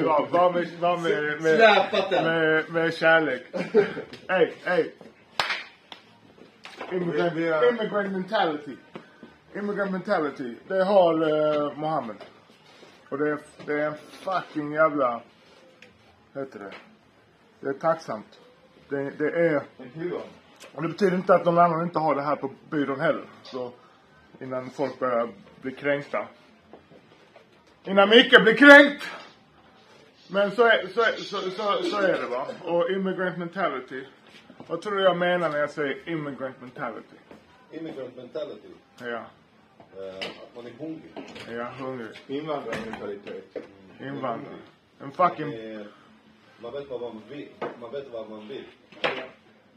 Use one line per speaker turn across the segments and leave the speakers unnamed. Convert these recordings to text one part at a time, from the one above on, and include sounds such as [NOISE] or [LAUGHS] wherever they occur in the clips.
Ja, bara med, bara med, med,
Släpat den.
med, med kärlek. [LAUGHS] Hej, hej. Immigrant, immigrant mentality. Immigrant mentality. Det har uh, Mohammed. Och det är, det är en fucking jävla, heter det? Det är tacksamt. Det, det är, och det betyder inte att någon annan inte har det här på byrån heller. Så innan folk börjar bli kränkta. Innan Micke blir kränkt! Men så är, så, är, så, så, så är det va. Och immigrant mentality. Vad tror du jag menar när jag säger immigrant mentality?
Immigrant mentality.
Ja,
Eh, att man är hungrig.
är hungrig.
Invandrarmentalitet.
Invandrare. En fucking...
Man vet vad man vill. Man vet vad man vill.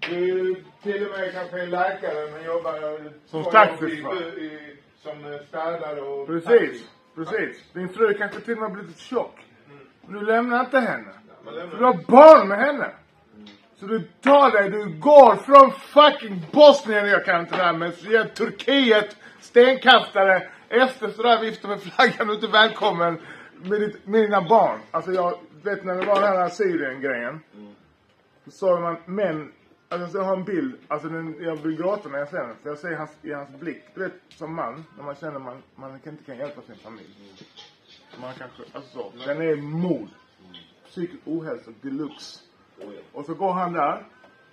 Du till och med kanske är läkare men jobbar
Som
två
taxi,
jobb i, i, som städare och
Precis. Precis. Din fru kanske till och med har blivit tjock. Men du lämnar inte henne. För du har barn med henne. Så du tar dig, du går från fucking Bosnien, jag kan inte det här, men så Turkiet stenkastare efter sådär viftar med flaggan och inte välkommen med, ditt, med dina barn. Alltså jag vet när det var den här Syrien-grejen. Så sa man män, alltså jag har en bild, alltså den, jag vill gråta när jag ser den. För jag ser hans, i hans blick, du vet som man, när man känner man, man inte kan hjälpa sin familj. Man kanske, alltså så. Den är mord. Psykisk ohälsa deluxe.
Oh.
Och så går han där,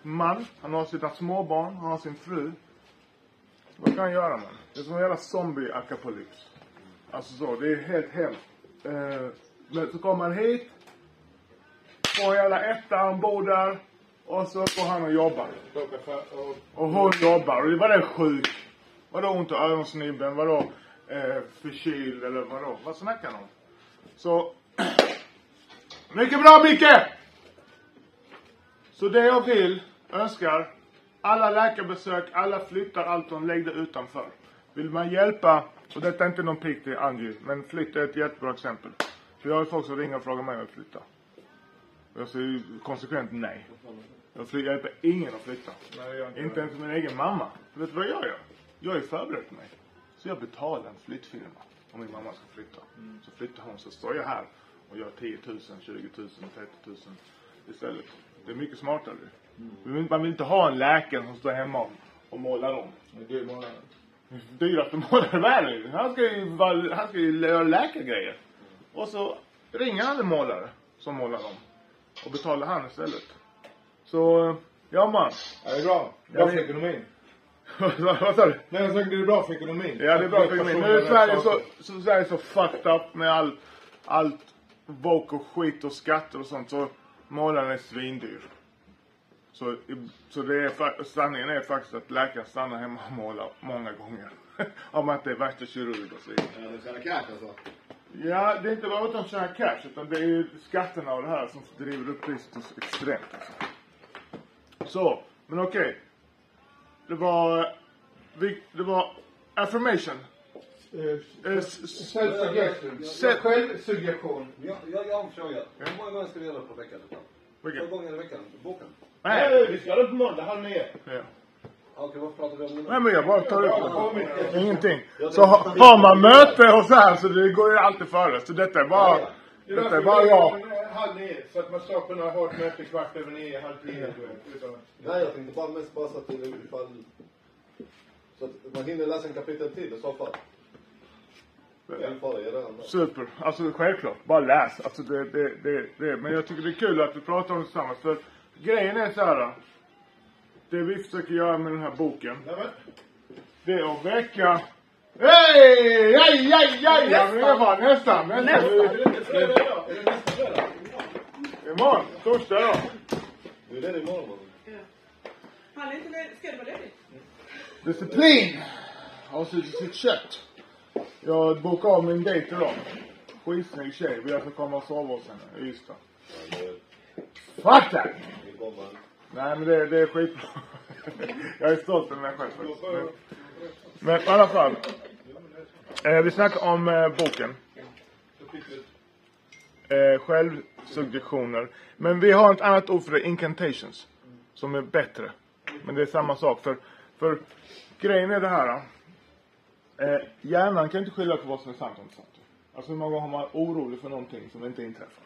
man, han har sina småbarn, han har sin fru. Vad kan han göra man? Det är som en jävla zombie-akapolyps. Alltså så, det är helt hemskt. Eh, men så kommer han hit, får en jävla etta, han bor där. Och så går han och jobbar.
och
hon jobbar. Och vadå sjuk? Vadå ont i ögonsnibben? Vadå eh, förkyld? Eller vadå? Vad snackar han om? Så... [CLEARS THROAT] Mycket bra Micke! Så det jag vill, önskar, alla läkarbesök, alla flyttar, allt de lägg det utanför. Vill man hjälpa, och detta är inte någon pik till Angie, men flytta är ett jättebra exempel. För jag har ju folk som ringer och frågar mig om jag vill flytta. Och jag säger ju konsekvent nej. Jag fly- hjälper ingen att flytta.
Nej, jag inte
ens min egen mamma. För vet du vad jag gör? Jag är förberedd mig. Så jag betalar en flyttfirma. Om min mamma ska flytta. Så flyttar hon så står jag här och gör 10 000, 20 000, 30 000 istället. Det är mycket smartare. Vill- Man vill inte ha en läkare som står hemma och, målar om.
Men du målar.
Dyraste målare i världen. Han ska ju, vara- han ska ju göra läkargrejer. Och så ringer han en målare som målar om. Och betalar han istället. Så, ja man.
Ja, det är bra. Bra för
det-
ekonomin.
Vad sa du?
Nej, jag tänkte det är bra för ekonomin.
Ja, det är bra för ekonomin. Nu är Sverige så, så, Sverige är så fucked up med all, allt woke och skit och skatter och sånt. Så målaren är svindyr. Så, så det är, sanningen är faktiskt att läkaren stannar hemma och målar många gånger. [LAUGHS] Om man inte är värsta kirurg och så vidare.
Ja, de tjänar cash alltså.
Ja, det är inte bara att de tjänar cash utan det är ju skatterna och det här som driver upp priset extremt alltså. Så, men okej. Det var, det var affirmation.
Eh,
Eh, s- s-
Self-suggestion.
Self-
Självsuggestion.
Jag, har en fråga. Hur många gånger ska vi göra det på veckan?
Vilken?
Två gånger i veckan? Boken?
Nej,
vi ska ha det på måndag, halv nio.
ja.
Okej, vad pratar vi om nu?
Nej men jag bara tar upp det. Ingenting. Så ha, har man möte och så här så det går ju alltid före. Så detta är bara, detta är bara jag.
Halv nio. Så att man ska kunna ha ett möte kvart över nio, halv tio. du vet, utan-
Nej, jag tänkte bara mest bara så att det ifall... Så att man hinner läsa en kapitel till i så fall.
Super. Alltså självklart. Bara läs. Alltså det, det, det, det. Men jag tycker det är kul att vi pratar om det tillsammans. För grejen är så här. Det vi försöker göra med den här boken. Det är att väcka... Hej! Aj, aj, aj! Ja, men det var nästan. Nästan. Imorgon. Torsdag då.
Det är det imorgon. man.
Han är inte ledig. Ska du vara ledig?
Disciplin! Avsluta sitt kött. Jag bokade av min dejt idag. Skitsnygg tjej. Vi ska komma och sova hos henne i Ystad. Fuck that! Nej men det, det är skitbra. [LAUGHS] jag är stolt över mig själv faktiskt. Men, men i alla fall. Eh, vi snackar om eh, boken. Eh, suggestioner. Men vi har ett annat ord för det, incantations. Som är bättre. Men det är samma sak. För, för grejen är det här. Eh, eh hjärnan kan inte skilja på vad som är sant och inte sant. Alltså hur många gånger har man varit orolig för någonting som inte inträffar?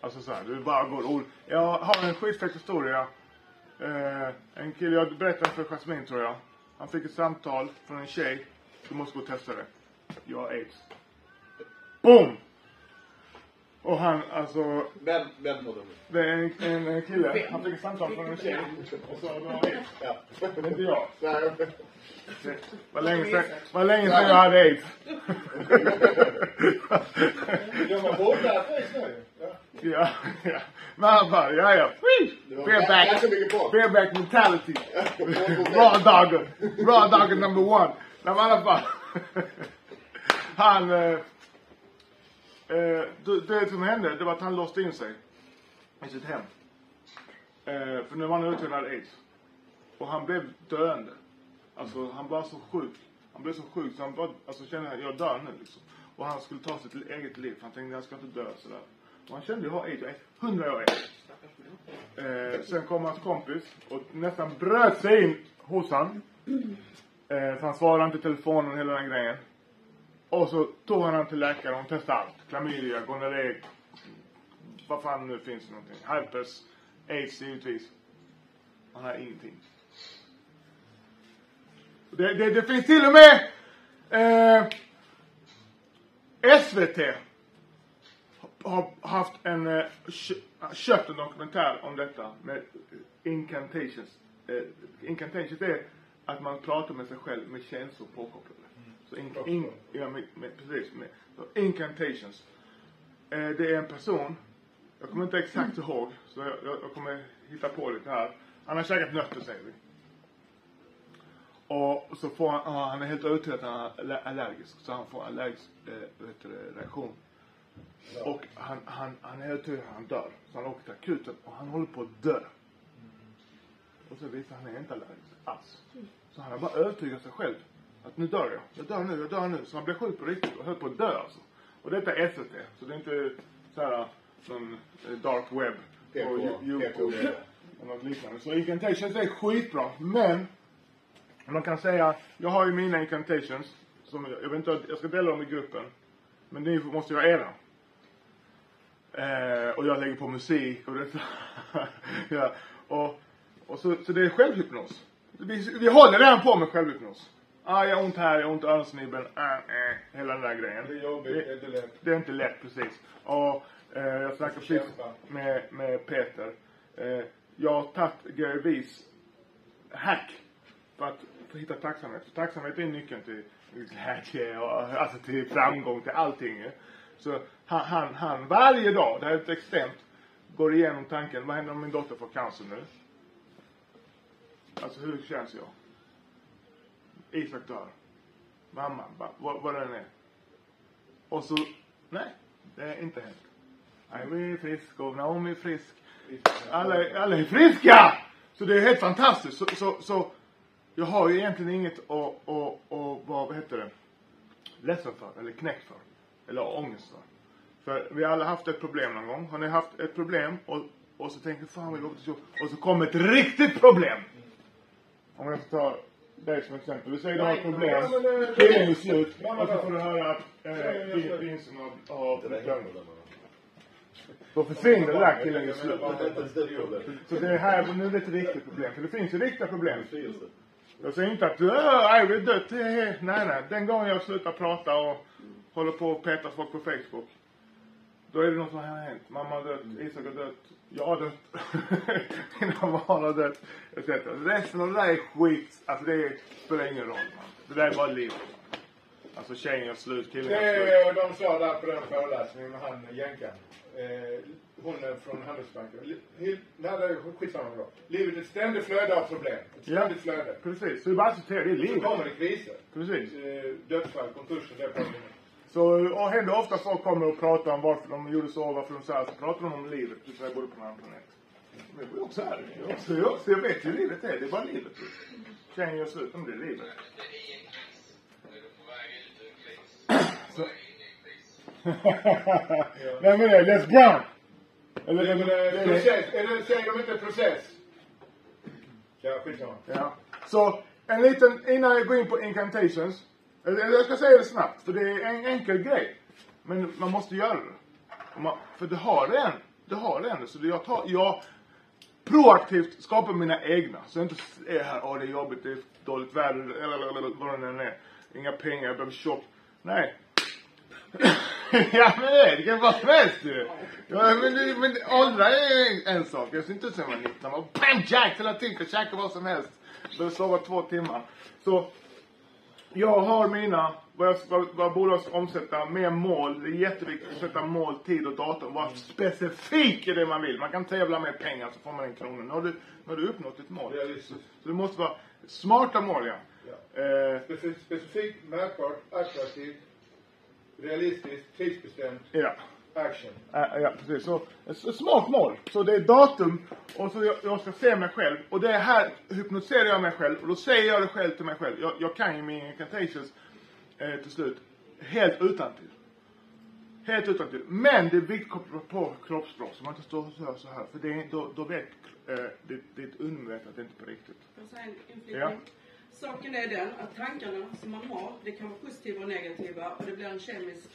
Alltså så här, du bara går ord. Jag har en skitfett historia. Eh, en kille, jag berättade för Jasmine tror jag. Han fick ett samtal från en tjej. Du måste gå och testa det. Jag har aids. Boom! Och han, alltså,
Vem, vem var det?
det är en, en, en kille. Han fick ett samtal från en tjej. Och sa du har aids.
Ja.
Det är inte jag.
Nej.
Det var länge sedan, var länge sedan jag hade aids.
De var borta precis nu. Ja.
ja. Men han bara, ja ja.
Folk.
Bareback mentality. Raw dogger. Raw dogger number one. Nej men i alla fall. Han, eh, eh, det, det som hände, det var att han låste in sig. I sitt hem. Eh, för nu var han ute aids. Och han blev döende. Alltså han var så sjuk. Han blev så sjuk så han bara, alltså kände jag dör nu liksom. Och han skulle ta sitt eget liv. Han tänkte jag ska inte dö sådär. Och han kände jag har aids, jag är hundra år aids. Eh, sen kom hans kompis och nästan bröt sig in hos han. Eh, så han svarade inte i telefonen och hela den grejen. Och så tog han han till läkaren och testade allt. Klamydia, gonorré, vad fan nu finns det någonting. Herpes, aids givetvis. Han har ingenting. Det, det, det finns till och med eh, SVT har haft en, eh, köpt en dokumentär om detta med incantations. Eh, incantations är att man pratar med sig själv med känslor påkopplade. Så in, in, ja, med, med, precis. Med, så incantations. Eh, det är en person, jag kommer inte exakt ihåg, så jag, jag, jag kommer hitta på lite här. Han har käkat nötter säger vi. Och så får han, ja, han är helt övertygad att han är aller- allergisk. Så han får allergisk eh, heter det, reaktion. Och han, han, han är övertygad att han dör. Så han åker till akuten och han håller på att dö. Och så visar han är inte allergisk alls. Så han har bara övertygat sig själv. Att nu dör jag. Jag dör nu, jag dör nu. Så han blev sjuk på riktigt och höll på att dö alltså. Och detta är SVT. Så det är inte så här någon eh, dark web. Yo- YouTube. Och något liknande. Så incantations är skitbra. Men man kan säga, jag har ju mina incantations. Som, jag vet inte, jag ska dela dem i gruppen. Men ni måste göra era. Eh, och jag lägger på musik och det. [LAUGHS] ja, och, och så, så det är självhypnos. Vi, vi håller redan på med självhypnos. Ah, jag har ont här, jag har ont i öronsnibben, äh, äh, hela den där grejen.
Det är jobbigt, det är inte lätt.
Det är inte lätt precis. Och eh, jag snackade precis med, med Peter. Eh, jag har tagit Gary Vees hack för att få hitta tacksamhet. För tacksamhet är nyckeln till glädje och alltså till framgång, till allting ju. Så han, han, han varje dag, det här är ett extremt, går igenom tanken, vad händer om min dotter får cancer nu? Alltså hur känns jag? Isak dör. Mamma, vad, vad den är. Och så, nej, det är inte hänt. Nej, är frisk och Naomi är frisk. Alla, är- alla är friska! Så det är helt fantastiskt. Så, så, så jag har ju egentligen inget att, att, att, vad heter det, ledsen för, eller knäckt för. Eller ångest för. För vi har alla haft ett problem någon gång. Har ni haft ett problem och, och så tänker fan vad jobbigt det Och så kommer ett riktigt problem. Om jag tar dig som exempel. Vi säger du har ett problem. Killen är slut. Och så får du höra att
Ja,
eh, vinsten av, av glömd.
händer man.
Då försvinner det där killen är slut. Så det är här, nu är det ett riktigt problem. För det finns ju riktiga problem. Jag säger inte att du, är dött. Eh, Nej, nej. Den gången jag slutar prata och håller på och petar folk på Facebook. Då är det något som har hänt. Mamma har dött, Isak har dött, jag har dött. [LAUGHS] Mina barn har dött. Etc. Resten av det där är skit. Alltså det spelar ingen roll. Man. Det där är bara livet. Alltså tjejen gör slut, killen gör slut.
Det, de sa där på den föreläsningen med han jänkan. Eh, hon är från Handelsbanken. Det är skitsamma då. Livet är ett ständigt flöde av problem. Ett
Ja.
ständigt flöde.
Precis, så det är bara att acceptera, det är
Så
livet.
kommer det kriser.
Precis.
Eh, dödsfall, konkurser, det är problemet.
Så och händer ofta folk kommer och pratar om varför de gjorde så, varför de så här, så pratar de om livet, precis som jag bodde på en annan planet. Men jag bor också här. Jag, också, jag, jag vet ju hur livet är, det är bara livet. Tjejen gör slut, om det är livet. Så. [LAUGHS] Nej men det Les Brown. Eller
Det är
det,
process. Det, säger de inte process? Ja, skitsamma.
Ja. Så en liten, innan jag går in på incantations. Eller jag ska säga det snabbt, för det är en enkel grej. Men man måste göra det. Man, för det har en, det har en. Så det jag tar, jag proaktivt skapar mina egna. Så jag inte är här, åh det är jobbigt, det är dåligt väder, eller, vad det än är. Inga pengar, jag behöver shop. Nej. [LAUGHS] ja men det, det kan vara som helst ju. Ja men, det- men åldrar är en, en sak. Jag ser inte ut som jag var 19. Man bam jack hela tiden, kan käka vad som helst. Behöver sova två timmar. Så jag har mina, vad, jag, vad, vad bolag ska omsätta med mål. Det är jätteviktigt att sätta mål, tid och datum. Vara specifik i det man vill. Man kan tävla med pengar så får man en krona. Nu har du, nu har du uppnått ditt mål.
Realistiskt.
Så det måste vara smarta mål ja.
Ja.
Eh,
Specif- Specifikt, märkbart, attraktivt, realistiskt, tidsbestämt,
ja.
Action.
Ja, ja, precis. Så, ett smart mål. Så det är datum och så jag, jag ska se mig själv. Och det här hypnotiserar jag mig själv och då säger jag det själv till mig själv. Jag, jag kan ju min incantations eh, till slut helt utantill. Helt utantill. Men det är viktigt att koppla på kroppsspråk så man inte står och så här. För det är, då, då vet eh, det, det är ett undermedvetet att det inte är på riktigt.
Jag säga en inflikning?
Ja.
Saken är den att tankarna som man har, det kan vara positiva och negativa och det blir en kemisk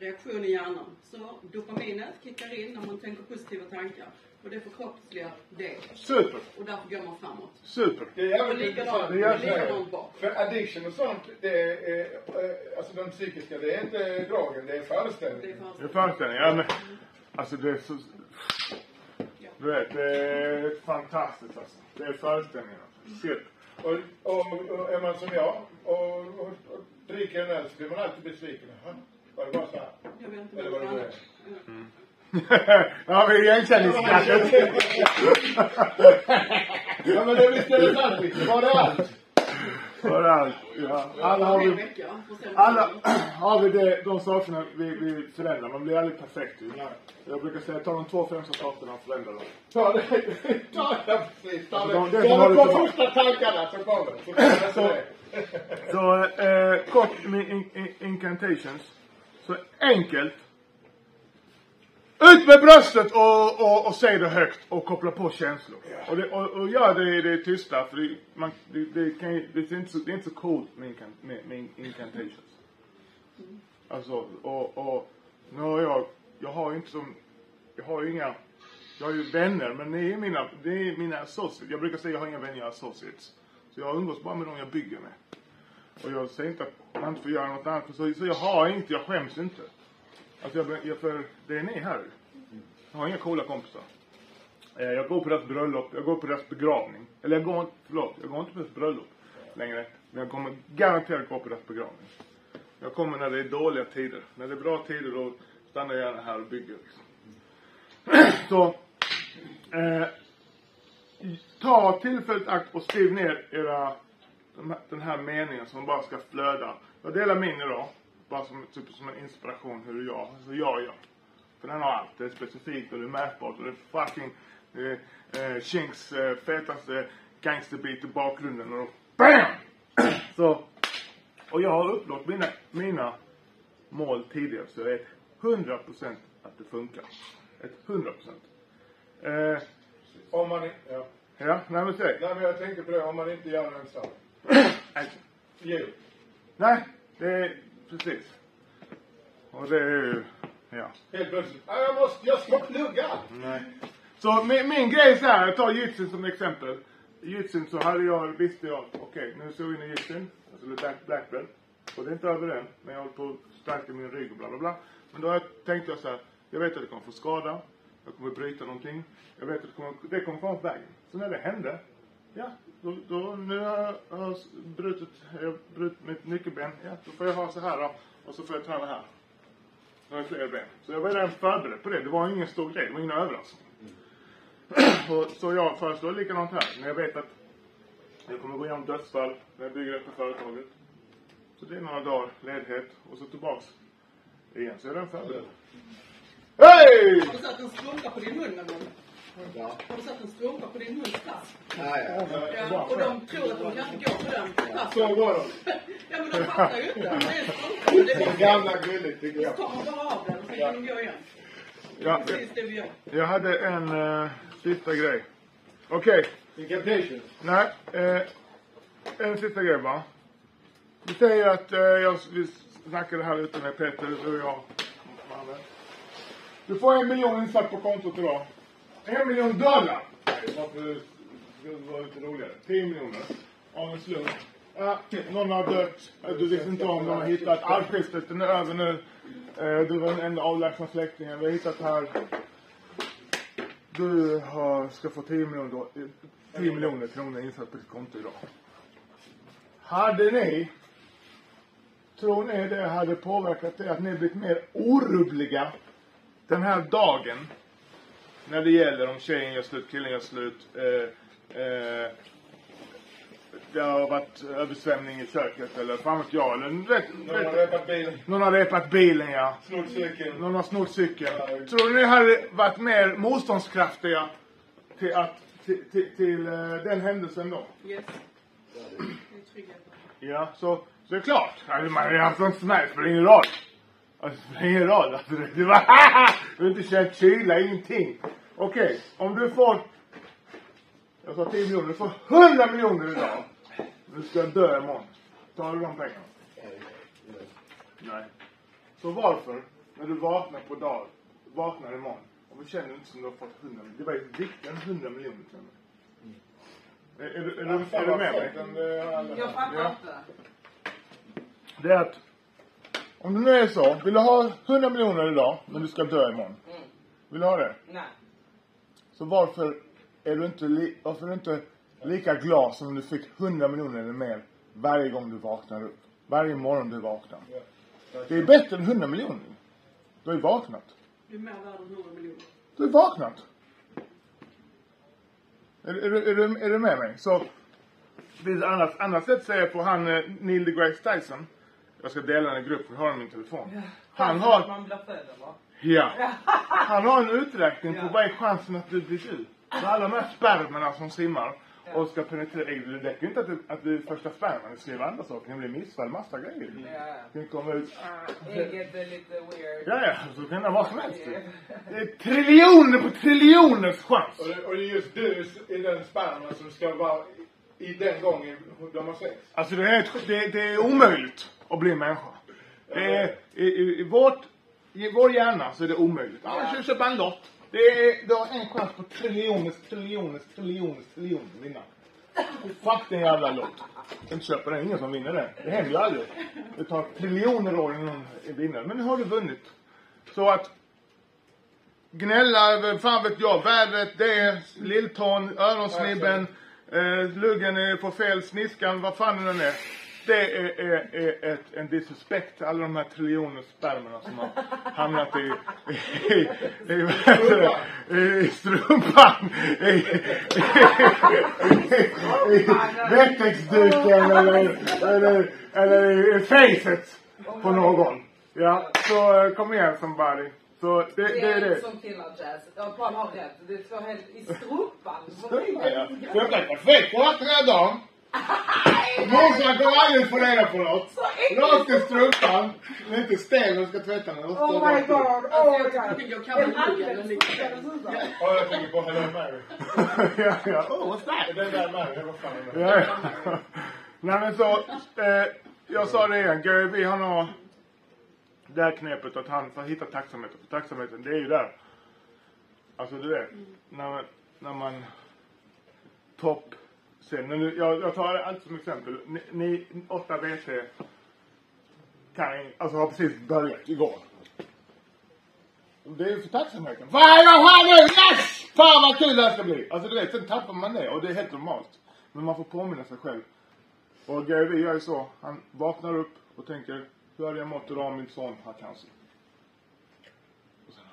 reaktion i hjärnan. Så dopaminet kickar in när man tänker positiva tankar och det förkroppsligar det.
Super!
Och därför går man framåt.
Super!
Det är jävligt intressant.
det är.
För addiction och sånt, det är, eh, alltså de psykiska, det är inte drogen, det är föreställningen.
Det är
föreställning.
föreställning. Ja, men, alltså det är så... Du vet, det är fantastiskt alltså. Det är föreställningarna. Shit.
Och, och, och är man som jag och, och, och dricker en öl så blir man alltid besviken. Jaha, Var det bara så här?
Jag vet inte
Eller
vad det
det
är.
är.
Ja.
ja, vi igenkänningsskrattet.
Ja men det visst är det sant var det allt?
Överallt. Ja. Alla har vi, alla
som [CLEARS THROAT]
har vi det, de sakerna vi, vi förändrar. Man blir aldrig perfekt ju. Jag brukar säga, ta de två främsta sakerna och förändra dem.
Ta det, [LAUGHS] ta det precis. Ta det.
De- det
de första tankarna så kommer det. Så kommer det.
Så- [LAUGHS]
Så.
Så eh, kort med in, in, incantations. Så enkelt. Ut med bröstet och, och, och säg det högt och koppla på känslor. Och, det, och, och gör det i det tysta för det, man, det, det, kan, det, är inte så, det är inte så coolt med, incan, med, med incantations. Alltså, och, och nu har jag, jag har ju inte som, jag har ju inga, jag har ju vänner men det är mina, det är mina associates. Jag brukar säga jag har inga vänner, jag har associates. Så jag umgås bara med de jag bygger med. Och jag säger inte att man inte får göra något annat. Så, så jag har inte, jag skäms inte. Alltså jag, jag för det är ni här. Jag har inga coola kompisar. Eh, jag går på deras bröllop, jag går på deras begravning. Eller jag går inte, förlåt, jag går inte på deras bröllop längre. Men jag kommer garanterat gå på deras begravning. Jag kommer när det är dåliga tider. När det är bra tider då stannar jag gärna här och bygger liksom. [CLEARS THROAT] Så, eh, ta tillfället i akt och skriv ner era, den här meningen som bara ska flöda. Jag delar min idag. Bara som, typ, som en inspiration hur jag, hur jag gör. För den har allt. Det är specifikt och det är mätbart och det är fucking eh, eh, Chinks eh, fetaste gangsterbeat i bakgrunden och då BAM! [CLEARS THROAT] Så, och jag har uppnått mina, mina mål tidigare så jag är 100% att det funkar. Ett 100%. Eh,
Om man inte, ja.
ja, nej men säg.
Nej men jag tänkte på det, om man inte gör det ensam. Upp.
Nej, det är precis. Och det är ju, ja.
Helt plötsligt, "Ah, jag måste, jag ska plugga.
Nej. Så min, min grej är så här, jag tar jitsun som exempel. I jitsun så hade jag, visste jag, okej nu ska jag in i jitsun. Alltså det black, black belt. Och det är inte över än, men jag håller på att stärka min rygg och bla bla bla. Men då tänkte jag så här, jag vet att det kommer få skada. Jag kommer bryta någonting. Jag vet att det kommer, det kommer komma på vägen. Så när det hände, ja, då, då nu har jag, brutit, jag har brutit mitt nyckelben. Ja, då får jag ha så här då. Och så får jag träna här. Nu har jag fler ben. Så jag var redan förberedd på det. Det var ingen stor grej. Det var ingen överraskning. och, så jag föreslår likadant här. När jag vet att jag kommer gå igenom dödsfall när jag bygger detta företaget. Så det är några dagar ledighet och så tillbaks igen. Så är den förberedd. Hej!
Har du satt en strumpa på din hund någon gång?
Ja.
Har du satt en strumpa på din hunds pass?
Ja, ja.
Ja, och de tror att de kan inte gå på den passen.
Så går de.
Ja, men de fattar ju inte. Det är en strumpa. Det
Det
är
gamla gulligt tycker
Så
jag.
tar man bara av den och sen kan de gå igen.
Ja,
Precis det vi gör.
jag hade en uh, sista grej. Okej.
Incantation.
Nej, eh, en sista grej bara. Vi säger att eh, jag, vi snackade här ute med Peter, du och jag. Du får en miljon insatt på kontot idag. En miljon dollar! Nej, varför ska det vara lite roligare? 10 miljoner. Av en slump. Ja, någon har dött. Du vet inte om de har hittat. Arvskiftet, den är över nu. Eh, du var den enda avlägsna släktingen. Vi har hittat här. Du har, ska få 10 miljoner, 10 miljoner kronor insatt på ditt konto idag. Hade ni, tror ni det hade påverkat er att ni blivit mer orubbliga den här dagen när det gäller om tjejen gör slut, killen gör slut. Eh, eh, det har varit översvämning i köket eller fan vet jag. Eller, vet,
Någon har
vet,
repat bilen,
någon har repat bilen ja.
snott cykeln.
Någon har snott cykeln. Tror ni hade varit mer motståndskraftiga till, att, till, till, till eh, den händelsen då?
Yes. Det är tryggheten.
Ja, så, så det är klart. Alltså, man hade haft som helst, spelar ingen roll. Alltså, det spelar ingen roll. Alltså, det var [LAUGHS] Du har inte känt kyla, ingenting. Okej, om du får... Jag sa 10 miljoner. Du får 100 miljoner idag. Du ska dö imorgon. Tar du de pengarna? Nej. Så varför, när du vaknar på dag, vaknar imorgon, och du känner inte som du har fått 100 miljoner. Det var ju viktigare än 100 miljoner känner jag. Är, är, du- är, du- är du med mig?
Jag fattar
Ja.
inte.
Det är att om det nu är så, vill du ha 100 miljoner idag, men du ska dö imorgon. Vill du ha det?
Nej.
Så varför är du inte, li, varför är du inte lika glad som om du fick 100 miljoner eller mer varje gång du vaknar upp? Varje morgon du vaknar. Det är bättre än 100 miljoner. Du har ju vaknat.
Du är mer värd än 100 miljoner.
Du har vaknat. Är, är, du- är, du, är du med mig? Så, det finns annat, annat sätt att säga på han eh, Neil deGrasse Tyson. Jag ska dela den i grupp, jag har den i min telefon. Han
Att
har,
man blir född va?
Ja. [LAUGHS] Han har en uträkning på vad är chansen att du blir du. Med alla de här spermerna som simmar och ska penetrera ägget. Det räcker ju inte att du, att du är första sperman. Ju andra saker. Det blir missfall, massa grejer.
Ja.
Det kan komma ut.
Ägget är lite weird.
Ja, ja, så kan det vara vad som helst. Det är triljoner på triljoners chans.
Och det, och det är just du i den sperman som ska vara i, i den gången de har sex.
Alltså det är, ett- det, det är omöjligt att bli människa. Det är, i, i, i, vårt, I vår hjärna så är det omöjligt. Ja, jag köpa en lott. Det är, du har en chans på triljoners, triljoners, triljoners, triljoner att vinna. Fuck den jävla lott. Inte köpa den, ingen som vinner den. Det händer ju aldrig. Det tar triljoner år innan någon vinner. Men nu har du vunnit. Så att gnälla över, fan vet jag, vädret, det, lilltån, öronsnibben, eh, luggen är på fel, sniskan, vad fan det nu är. Det är, är, är ett, en disrespekt till alla de här triljoner spermerna som har hamnat i, i, i, i, det? i strumpan, i, i, wettexduken eller, eller, eller i facet på någon. Ja, så kom igen somebody. Så det,
Det
det är
är
det.
som killar jazz. Ja, Paul har rätt. Det står helt i strumpan.
Jag är perfekt. Jag har tre dagar. Morsan kommer aldrig få reda på något. Rakt i strumpan. Den är inte stel när du ska tvätta den.
Oh my god. Oh
Alltså,
my
jag
god.
jag kan
handelsstrumpa.
Ja, jag tänker på Hello Mary. [LAUGHS]
ja, ja. Oh, what's that?
Den där Mary, vad fan är det?
Ja. [LAUGHS] Nej men så, eh, jag sa det igen. Gary Vee han har det här knepet att han får hitta tacksamheten. För tacksamheten, det är ju där. Alltså du vet, när man, när man topp sen, när du, jag, jag tar allt som exempel. Ni, ni åtta VC kan, alltså har precis börjat igår. Det är ju för tacksamheten. Vad fan nu? Yes! Fan vad kul det här ska bli! Alltså du vet, sen tappar man det och det är helt normalt. Men man får påminna sig själv. Och Gary Vee gör ju så. Han vaknar upp och tänker, hur hade jag mått idag om min son har cancer? Och sen,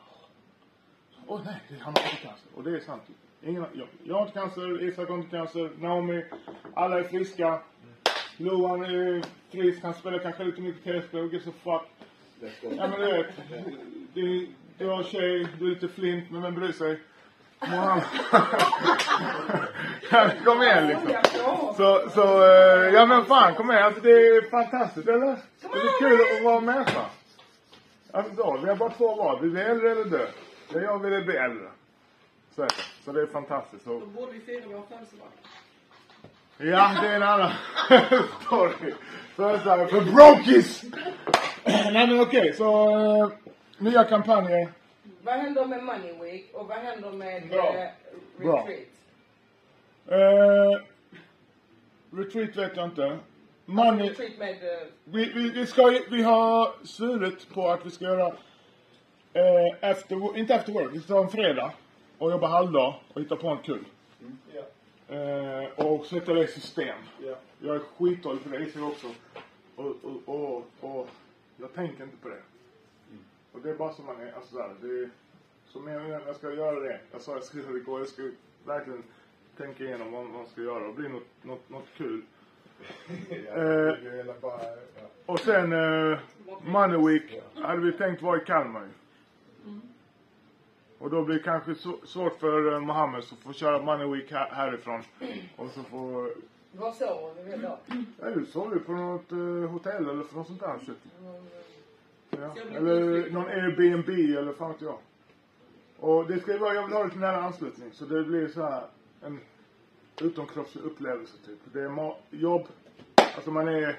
åh, oh, nej, han har inte cancer. Och det är sant. Ingen, jag, jag har inte cancer, Isak har inte cancer, Naomi, alla är friska. Loan är frisk, han spelar kanske lite mycket tv-spel, gives a fuck. Ja men du vet, du, du har tjej, du är lite flint, men vem bryr sig? [LAUGHS] Ja, kom igen liksom. Så, så, eh, ja men fan kom igen. Alltså det är fantastiskt, eller? Det är kul att vara människa. Alltså då, vi har bara två val. Vi blir äldre eller dö. Ja, jag vill bli äldre. Så är det. Så det är fantastiskt. Så,
Då borde vi fira vår födelsedag.
ja, det är en annan [LAUGHS] story. Här, för brokies! [CLEARS THROAT] Nej men okej, så eh, nya kampanjer.
Vad händer med Money Week och vad händer med
Bra.
eh,
Bra.
Retreat?
Eh, retreat vet jag inte. Money,
Retreat med... eh,
vi, vi, vi, ska, vi har svurit på att vi ska göra, eh, efter, inte efter work, vi ska ta en fredag och jobba halvdag och hitta på en kul.
Ja.
Eh, och sätta det i system.
Ja.
Jag är skitdålig på det, jag också. Och, och, och, och jag tänker inte på det. Och det är bara som man är, alltså där, det är, så och mer jag ska göra det. Jag sa jag skulle det igår, jag ska verkligen tänka igenom vad man ska göra och bli något, något, något kul. [LAUGHS] Eh.
Är.
Och sen eh, Money Week hade vi tänkt vara i Kalmar ju. Och då blir det kanske svårt för eh, Mohammed att få köra Money Week här, härifrån. Och så får
Vad sover väl då?
Ja, du sov ju på något eh, hotell eller något sånt där shit. Ja. Eller någon Airbnb eller fan vet jag. Och det ska ju vara, jag vill ha lite nära anslutning. Så det blir så här en utomkroppslig upplevelse typ. Det är jobb, alltså man är i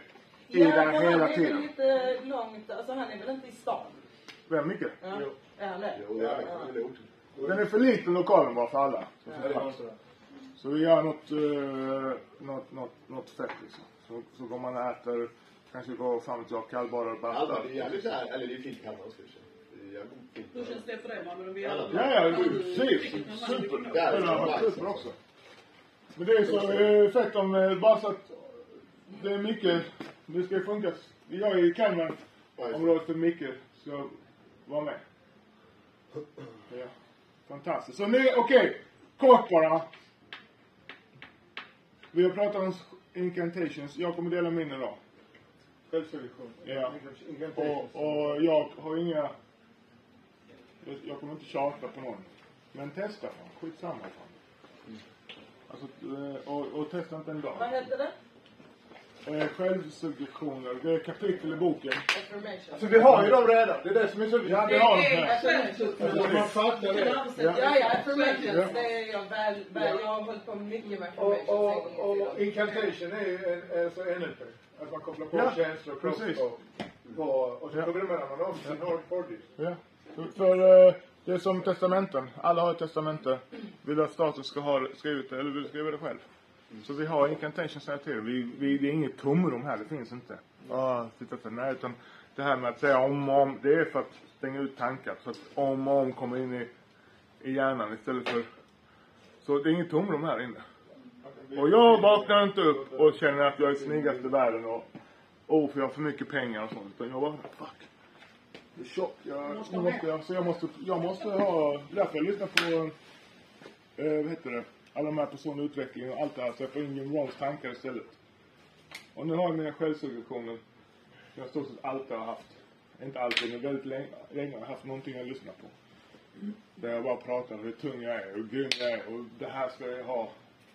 Ja,
där
för han
hela
är väl
tiden.
lite långt, alltså han är väl inte i stan?
Vem, Micke?
Ja. Är han det?
Jo, det är det.
Den är för liten lokalen bara för alla. Så,
Ja, det är så.
så vi gör något, uh, något, något, något fett liksom. Så, så går man och äter, kanske går fram till jag kallbadar och bastar.
det är jävligt så här, eller det är fint säga. Det är jävligt fint.
Hur känns det för dig Malmö? Vi
Ja,
Ja, ja, det är trivs. Super. Det har varit super också. Men det är så eh, fett om, eh, bara så att det är mycket, det ska funka. Jag är i Kalmar området för Micke ska vara med. Ja. Fantastiskt. Så nu, okej. Kort bara. Vi har pratat om incantations. Jag kommer dela min idag.
Självsuggestion.
Ja. Och, och jag har inga... Jag, kommer inte tjata på någon. Men testa fan. Skitsamma fan. Alltså, eh, och, och testa inte en
Vad
dag.
heter det?
Eh, självsuggestioner. Det är kapitel i boken.
Alltså vi har ju dem redan. Det är det som är så
Ja,
det
har de
är
här.
självsuggestion.
Så man fattar det.
Ja.
Ja, ja, affirmations. Det är jag väl, väl, jag har hållit på mycket med
Och,
affirmations.
och, och incantation är ju en, alltså NLP. Att man kopplar på
Ja,
känslor, och, på, och så programmerar man om sin hard body.
Ja. För- För eh, det är som testamenten. Alla har ett testamente. Vill du att staten ska ha det skrivet det eller vill du skriva det själv? Så vi har incantations här till. Vi, vi, det är inget tomrum här, det finns inte. Ah, titta på nej, utan det här med att säga om och om, det är för att stänga ut tankar. Så att om och om kommer in i, i hjärnan istället för... Så det är inget tomrum här inne. Och jag vaknar inte upp och känner att jag är snyggast i världen och oh, för jag har för mycket pengar och sånt. Utan jag bara, fuck. Jag är tjock. Jag måste, jag måste, alltså jag måste, jag måste ha, därför jag lyssnar på, eh, vad heter det, alla de här personlig utveckling och allt det här. Så jag får in Jim Rohns tankar istället. Och nu har jag mina självsuggestioner. som Jag stort sett alltid har haft. Inte alltid, men väldigt länge, länge har jag haft någonting att lyssna på. Där jag bara pratar om hur tung jag är och grym jag är och det här ska jag ha.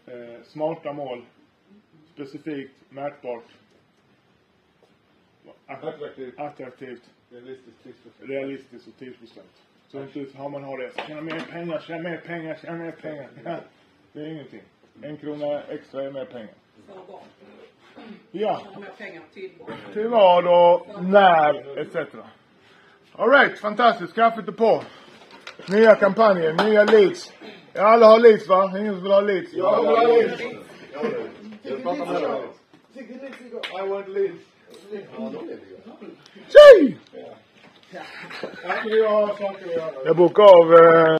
Eh, smarta mål. Specifikt, mätbart.
Attraktivt.
Attraktivt
Realistiskt, tidsbestämt.
realistiskt och 10 procent. Så inte har man har det, tjäna mer pengar, tjäna mer pengar, tjäna mer pengar. Det är ingenting. En krona extra är mer pengar.
För barn.
Ja,
Tjäna mer pengar till barn.
till vad och när etc. Alright, fantastiskt. Kaffet är på. Nya kampanjer, nya leads. Ja, alla har leads va? Ingen som vill ha leads?
Jag vill ha leads.
Jag pratar med dig.
I want leads. Göra.
Jag bokar av eh,